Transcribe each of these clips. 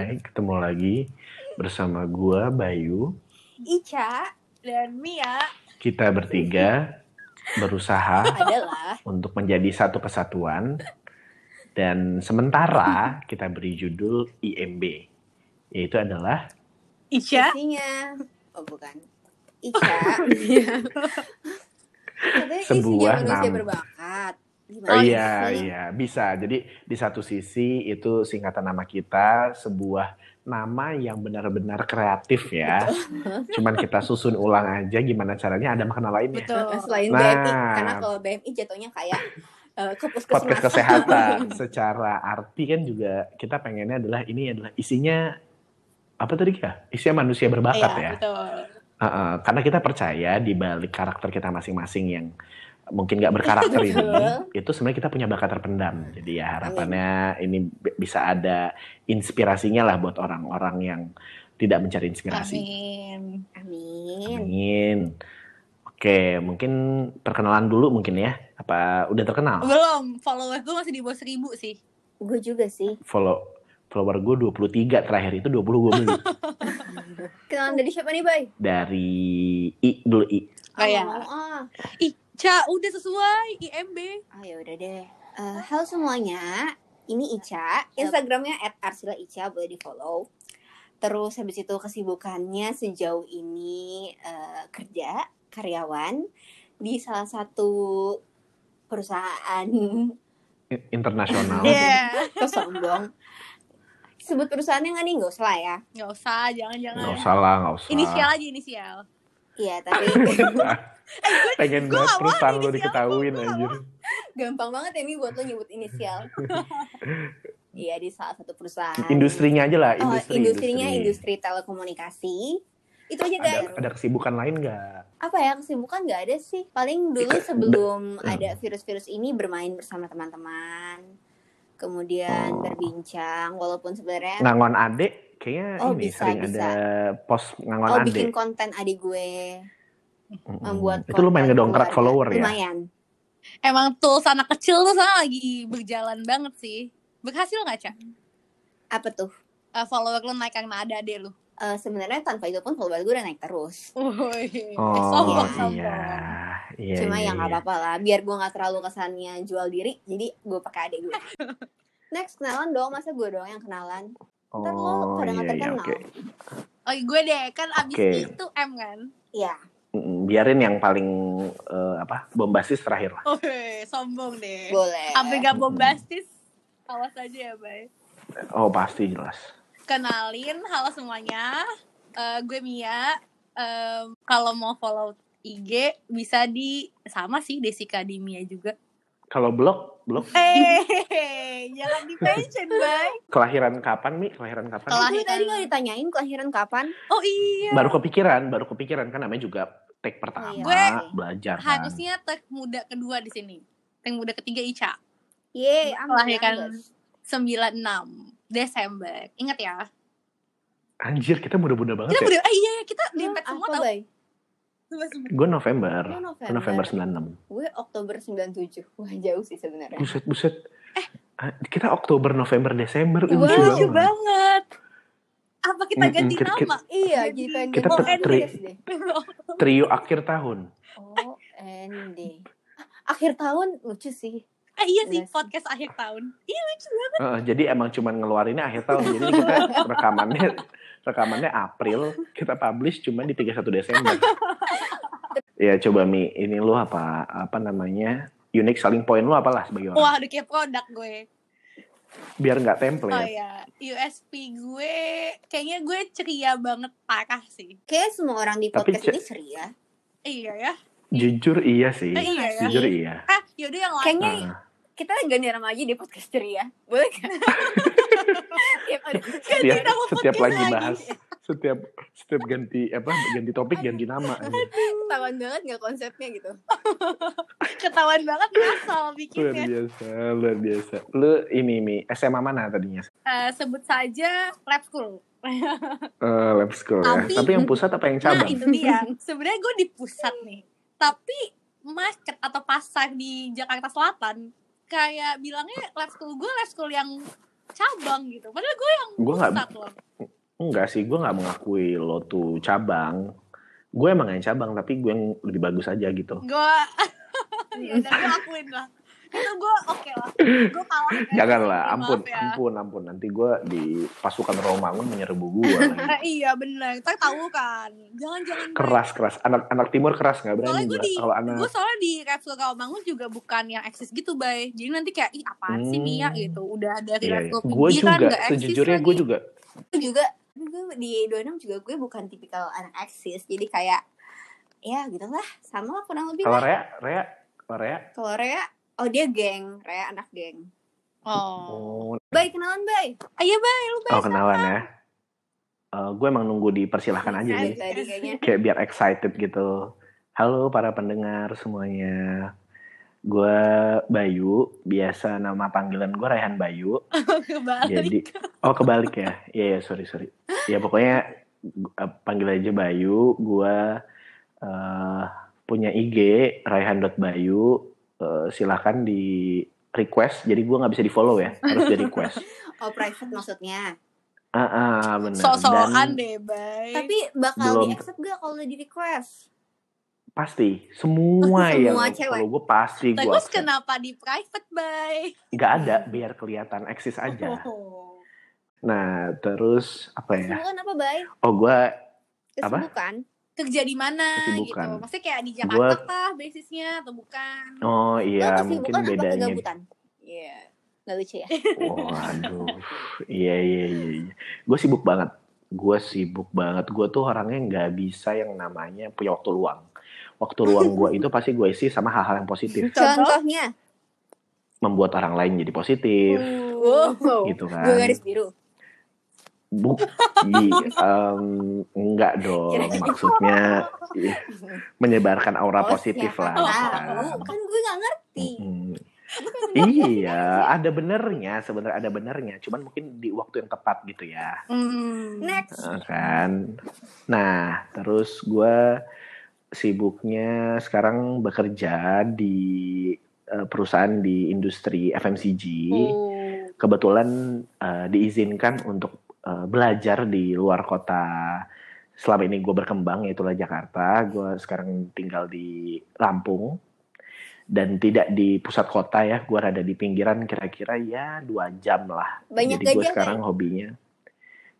Hai, ketemu lagi bersama gua Bayu. Ica dan Mia. Kita bertiga berusaha adalah. untuk menjadi satu kesatuan. Dan sementara kita beri judul IMB yaitu adalah Ica. Isinya. Oh bukan. Ica. Katanya Sebuah nama. berbakat gimana Oh iya iya bisa. Jadi di satu sisi itu singkatan nama kita sebuah nama yang benar-benar kreatif ya. Cuman kita susun ulang aja gimana caranya ada makna lainnya. betul selain Nah. BMI karena kalau BMI jatuhnya kayak ke puskesmas Podcast kesehatan secara arti kan juga kita pengennya adalah ini adalah isinya apa tadi ya? Isinya manusia berbakat Iya, ya. betul Heeh, karena kita percaya di balik karakter kita masing-masing yang mungkin nggak berkarakter ini, itu sebenarnya kita punya bakat terpendam. Jadi ya harapannya ini bisa ada inspirasinya lah buat orang-orang yang tidak mencari inspirasi. amin amin Amin. Oke, mungkin perkenalan dulu mungkin ya. Apa udah terkenal? belum follower gue masih di bawah seribu sih gue juga sih Follow follower gue 23 terakhir itu 20 gue beli kenalan dari siapa nih Bay? dari I dulu I. Oh, iya. mau ah Ica udah sesuai IMB ah ya udah deh. Eh, halo semuanya. Ini Ica. Instagramnya @arsilaica boleh di follow terus habis itu kesibukannya sejauh ini eh, kerja karyawan di salah satu perusahaan. Internasional. Iya. Kok sombong sebut perusahaannya nggak nih nggak usah lah ya. Nggak usah jangan jangan Nggak usah lah, nggak usah. inisial aja inisial. Iya tapi Pengen Gua banget perusahaan lo diketahuin anjir. gampang banget ya nih buat lo nyebut inisial iya di salah satu perusahaan Industrinya aja lah, oh, industri. industrinya industri telekomunikasi itu aja Ada, guys ada kesibukan lain nggak? apa ya kesibukan nggak ada sih paling dulu sebelum Hmm. ada virus-virus ini bermain bersama teman-teman kemudian Oh. berbincang walaupun sebenarnya Ngangon adek, kayaknya Oh, ini bisa, sering bisa. ada post ngangon oh adek. bikin konten adik gue. Membuat Itu lumayan ngedongkrak follower ya. lumayan emang tools anak kecil tuh sekarang lagi berjalan banget sih berhasil nggak Ca? apa tuh Eh, follower lu naik karena ada adek lu Eh, sebenarnya tanpa itu pun follower gue udah naik terus Oh sombong iya. sombong iya, iya. cuma iya, ya nggak iya. apa-apa lah biar gue nggak terlalu kesannya jual diri jadi gue pakai adik gue next kenalan dong masa gue doang yang kenalan Ntar lo Oh pada iya, nggak iya, terkenal oke. Oh gue deh kan abis Oke. itu M kan Iya Mm-mm, Biarin yang paling eh, apa bombastis terakhir lah. Woi, sombong deh. Boleh. Sampai gak bombastis Awas aja ya bay. Oh pasti jelas. Kenalin, halo semuanya. Eh, Gue Mia. Em, Kalau mau follow IG bisa di sama sih Desika di Mia juga Kalau blog, blog Eh, jangan di mention, bay. kelahiran kapan mi? Kelahiran kapan? Kelah- Gue tadi nggak ditanyain kelahiran kapan Oh iya. Baru kepikiran, baru kepikiran kan namanya juga take pertama, iya. Gue belajar kan. Harusnya tag muda kedua di sini. Tag muda ketiga Ica. Yeay, amin, Kelahiran Andes. 96 Desember. Ingat ya. Anjir, kita muda-muda banget Kita ya. udah, eh, iya, iya, kita dempet semua apa, tau. Bay? Gue November. Lu Gue November 96. Gue Oktober 97. Wah, jauh sih sebenarnya. Buset, buset. Ah, Kita Oktober, November, Desember. Wah, lucu banget. banget. Apa kita ganti kita- nama? Iya, jadi pengen Kita ND tri-. Trio akhir tahun. Oh, ND. Akhir tahun lucu sih. eh iya sih, Iya sih. podcast akhir tahun. Iya lucu banget. Heeh, jadi emang cuman ngeluarinnya akhir tahun. Jadi kita rekamannya rekamannya April, kita publish cuma di 31 Desember. ya coba Mi, ini lu apa apa namanya? Unique selling point lu apalah sebagai orang? Wah, udah kayak produk gue. Biar nggak Oh template. iya, USP gue kayaknya gue ceria banget parah sih. Kayak semua orang di Tapi podcast Ce- ini ceria. Iya ya. Jujur iya sih. Eh, iya ya. Jujur iya. Ah, yaudah yang lain. Kayaknya Nah, kita ganti nama aja di podcast ceria. Boleh kan? Tiap ada setiap nama setiap podcast lagi bahas setiap setiap ganti apa ganti topik ganti nama ketahuan banget nggak konsepnya gitu. Ketahuan banget luar bikinnya. biasa luar biasa lu ini mi SMA mana tadinya Eh, sebut saja lab school. Eh, lab school ya Tapi- tapi yang pusat apa yang Nah cabang itu dia. Sebenarnya gue di pusat nih. Tapi market atau pasar di Jakarta Selatan kayak bilangnya lab school gue lab school yang cabang gitu. Padahal gue yang Gua nggak-. Enggak sih, gue nggak mengakui lo tuh cabang. Gue emang yang cabang, tapi gue yang lebih bagus aja gitu. Gue ya udah gue akuin lah. Itu gue oke lah. Gue kalah. guys. Janganlah, Maaf ampun, ya. ampun, ampun. Nanti gue di pasukan Romangun menyerbu gue. iya bener. Kita tahu kan. Jangan-jangan. keras, keras. Anak-anak timur keras nggak berani. Gue di, Kalau anak gue soalnya di Repsol Kawamangun juga bukan yang eksis gitu, bay. Jadi nanti kayak, ih apaan sih Hmm. Mia gitu. Udah dari Iya, iya. Repsol Gue Pidi kan juga, eksis sejujurnya gue juga. Gue juga gue di 26 juga gue bukan tipikal anak eksis jadi kayak ya gitu lah sama lah kurang lebih Kalau. Rea, Rea, kalau Rea, kalau Rea oh dia geng Rea anak geng Oh. oh, Bay kenalan Bay Ayo, bay. Lu bay. oh kenalan ya. Eh, gue emang nunggu dipersilahkan aja nih. Kayak biar excited gitu. Halo para pendengar semuanya. Gue Bayu, biasa nama panggilan gue Raihan Bayu. Kebalik. Jadi, oh kebalik ya? Iya, yeah, sorry sorry. Ya pokoknya eh, panggil aja Bayu. Gue eh, punya IG raihan.bayu. Eh, silahkan di request. Jadi gue nggak bisa di follow ya, harus di request. oh private maksudnya Ah, ah benar. So-soan Dan deh, bay. tapi bakal Belum. di accept gak kalau di request pasti semua, Semua yang follow gue pasti gue Terus kenapa di private, bay? nggak ada biar kelihatan eksis aja. Oh. Nah terus apa ya? kesibukan apa Bay Oh gue Apa? Kerja di mana gitu. Maksudnya kayak di Jakarta Gua- kah basisnya atau bukan? oh Lo iya mungkin kesibukan apa bedanya. iya nggak lucu ya Waduh, iya iya iya. iya. Gue sibuk banget. Gue sibuk banget. Gue tuh orangnya nggak bisa yang namanya punya waktu luang. Waktu luang gue itu pasti gue isi sama hal-hal yang positif. Contoh? contohnya Membuat orang lain jadi positif, wow gitu kan. gue garis biru Buk, i- em, enggak dong. Maksudnya menyebarkan aura Oh, positif siapa lah. Oh, gitu tahu kan. kan gue nggak ngerti Mm-mm. iya, ada benernya sebenarnya ada benernya. Cuman mungkin di waktu yang tepat gitu ya. Hmm. next Eh, kan. Nah, terus gue sibuknya sekarang bekerja di eh, perusahaan di industri FMCG. Oh. Kebetulan eh, diizinkan untuk eh, belajar di luar kota. Selama ini gue berkembang yaitulah Jakarta. Gue sekarang tinggal di Lampung dan tidak di pusat kota ya. Gue rada di pinggiran kira-kira ya dua jam lah. banyak Jadi gue sekarang hobinya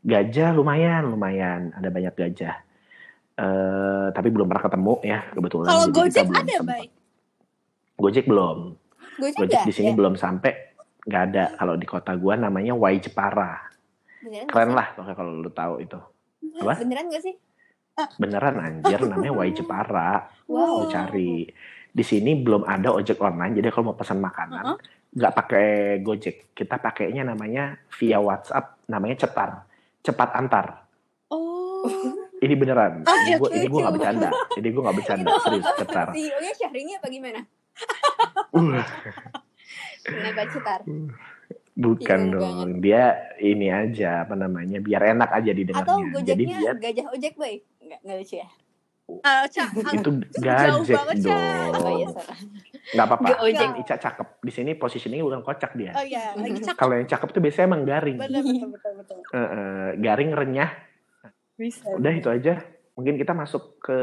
gajah lumayan lumayan ada banyak gajah. Eh tapi belum pernah ketemu ya kebetulan. Kalau Gojek belum ada, bay? Gojek belum. gue Gojek juga di sini ya. belum sampai nggak ada. Kalau di kota gua namanya Wai Jepara. Beneran Keren lah pokoknya kalau lu tahu itu. Apa? beneran gak sih Beneran anjir namanya Wai Jepara. wow Lu cari. Di sini belum ada ojek online. Jadi kalau mau pesan makanan nggak pakai Gojek. Kita pakainya namanya via WhatsApp namanya Cetar. Cepat antar. Oh. Ini beneran. Oke, ini gue oke, ini gue nggak oke. bercanda. Ini gue nggak bercanda. Serius cetar. CEO-nya Syahrini apa gimana Uh, kenapa cetar bukan Iya, dong. Dia ini aja apa namanya biar enak aja didengarnya. atau Jadi gojeknya dia gajah ojek boy nggak nggak lucu ya Eh, Ca, ah, itu jauh gajek banget, Ca. oh iya dong. Nggak apa-apa. Gak ojek. Kan Ica cakep. Di sini posisinya bukan kocak dia. Oh iya, lagi cakep. Kalau yang cakep tuh biasanya emang garing. Betul, betul, betul, betul. Eh, eh, garing renyah. Bisa. Udah itu aja. Mungkin kita masuk ke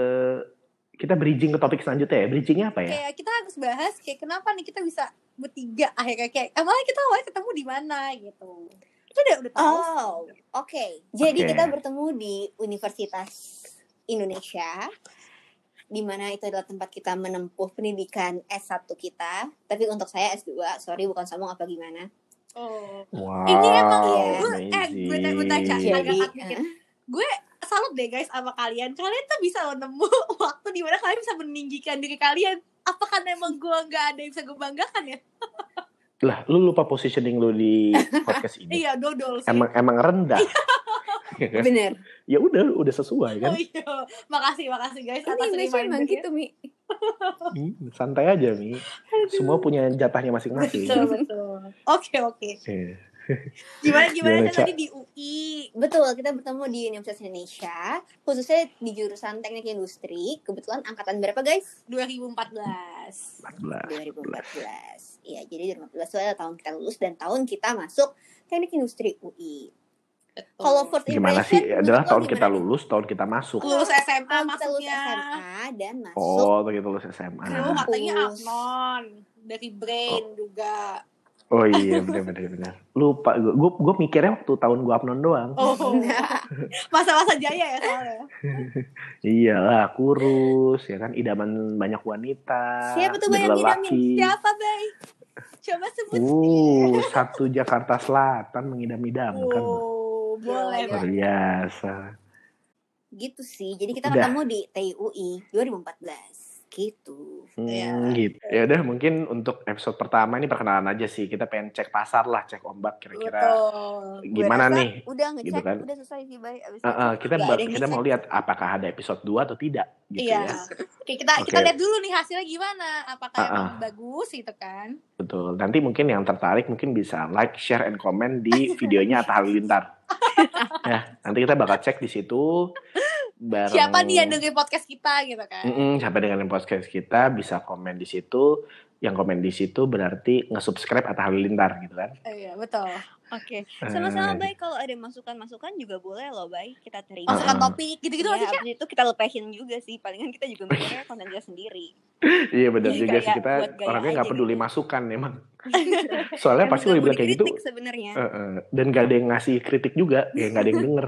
kita bridging ke topik selanjutnya ya. Bridgingnya apa ya? Kayak kita harus bahas kayak kenapa nih kita bisa bertiga akhirnya kayak emangnya kita awalnya ketemu di mana gitu. Itu udah udah tahu. Oh, oke. Jadi Oke. kita bertemu di Universitas Indonesia, di mana itu adalah tempat kita menempuh pendidikan S1 kita. Tapi untuk saya S2, sorry bukan sambung apa gimana. Oh. Wow. Ini emang iya. gue eh bentar bentar Ca, Jadi, agak eh, Gue salut deh guys sama kalian. Kalian tuh bisa loh nemu waktu di mana kalian bisa meninggikan diri kalian. Apakah emang gue nggak ada yang bisa gue banggakan ya? Lah, lu lupa positioning lu di podcast ini. Iya, dodol sih. Emang emang rendah. bener. ya udah, udah sesuai kan. Oh iya, makasih makasih guys Ini atas Indonesia emang gitu, Mi. Hmm, Santai aja nih. Semua punya jatahnya masing-masing. Betul betul. Oke oke. Iya. Gimana gimana Gimana, kan tadi di UI? Betul, kita bertemu di Universitas Indonesia, khususnya di jurusan Teknik Industri. Kebetulan angkatan berapa, guys? 2014 14. 2014. Iya, jadi 2014 itu adalah tahun kita lulus dan tahun kita masuk teknik industri UI. Betul. Kalau first Gimana impression sih? Adalah tahun kita gimana lulus, tahun kita masuk. lulus SMA Tahun kita lulus maksudnya. SMA dan masuk Oh, kita lulus SMA. Kru katanya. Abnon dari Brain juga. Oh iya, benar benar benar. Lupa gue gue gue mikirnya waktu tahun gue upload doang. Oh, masa-masa jaya ya soalnya. Iyalah, kurus ya kan idaman banyak wanita. Siapa tuh banyak lelaki. Siapa, Bay? Coba sebut. Uh, satu Jakarta Selatan mengidam-idamkan. Oh, boleh, Luar biasa. gitu sih. Jadi kita Udah. ketemu di TUI 2014. Gitu. Hmm, Iya. gitu. Ya udah mungkin untuk episode pertama ini perkenalan aja sih. Kita pengen cek pasar lah, cek ombak kira-kira Betul. gimana rasa nih. Udah ngecek, Gitu kan. udah selesai sih. Abis Eh, eh, itu kita ba- kita mau ngecek. lihat apakah ada episode 2 atau tidak gitu Iya. ya. Oke, kita kita Oke. lihat dulu nih hasilnya gimana. Apakah Ah, emang bagus gitu kan? Betul. Nanti mungkin yang tertarik mungkin bisa like, share, and comment di videonya Atta Halilintar. ya, nanti kita bakal cek di situ. Bareng... Siapa nih yang dengerin podcast kita gitu kan? Mm-mm, siapa dengan podcast kita bisa komen di situ. Yang komen di situ berarti nge-subscribe Atta Halilintar gitu kan. Eh, Iya, betul. Oke. Eh, Sama-sama, Bay. Kalau ada masukan-masukan juga boleh loh, Bay. Kita terima. Masukan Ah. topik gitu-gitu Iya, Cak? abis itu kita lepehin juga sih. Palingan kita juga mikirnya konten kita sendiri. Iya benar juga sih kita orangnya nggak aja peduli gitu. masukan emang. Soalnya pasti lo bilang kayak gitu. sebenarnya. eh, eh, dan gak ada yang ngasih kritik juga, ya gak ada yang denger.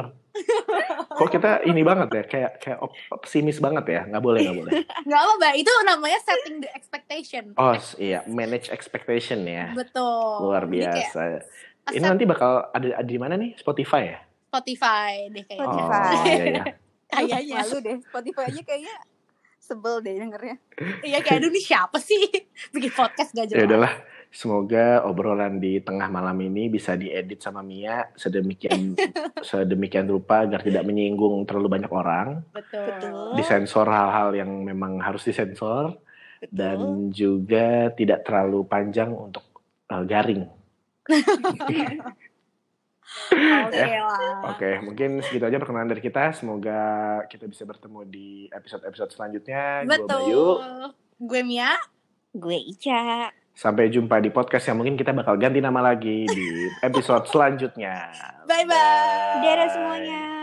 Kok kita ini banget ya, kayak kayak op- pesimis banget ya, nggak boleh nggak boleh. Nggak apa, Mbak. Itu namanya setting the expectation. Oh iya, manage expectation ya, Betul. luar Jadi kayak biasa. Ini nanti bakal ada, ada di mana nih? Spotify ya? Spotify deh kayaknya. Spotify. Oh iya iya. Kayaknya. Malu deh. Spotify aja kayaknya sebel deh dengernya. Iya kayak aduh nih siapa sih bikin podcast gak Ya jelas. udahlah, semoga obrolan di tengah malam ini bisa diedit sama Mia sedemikian sedemikian rupa agar tidak menyinggung terlalu banyak orang, Betul. Betul. disensor hal-hal yang memang harus disensor Betul. dan juga tidak terlalu panjang untuk uh, garing. Oke Ya. lah. Oke, mungkin segitu aja perkenalan dari kita. Semoga kita bisa bertemu di episode-episode selanjutnya. Gue Betul. Bayu. Gue Mia. Gue Ica. Sampai jumpa di podcast yang mungkin kita bakal ganti nama lagi di episode selanjutnya. Bye-bye. Dadah semuanya.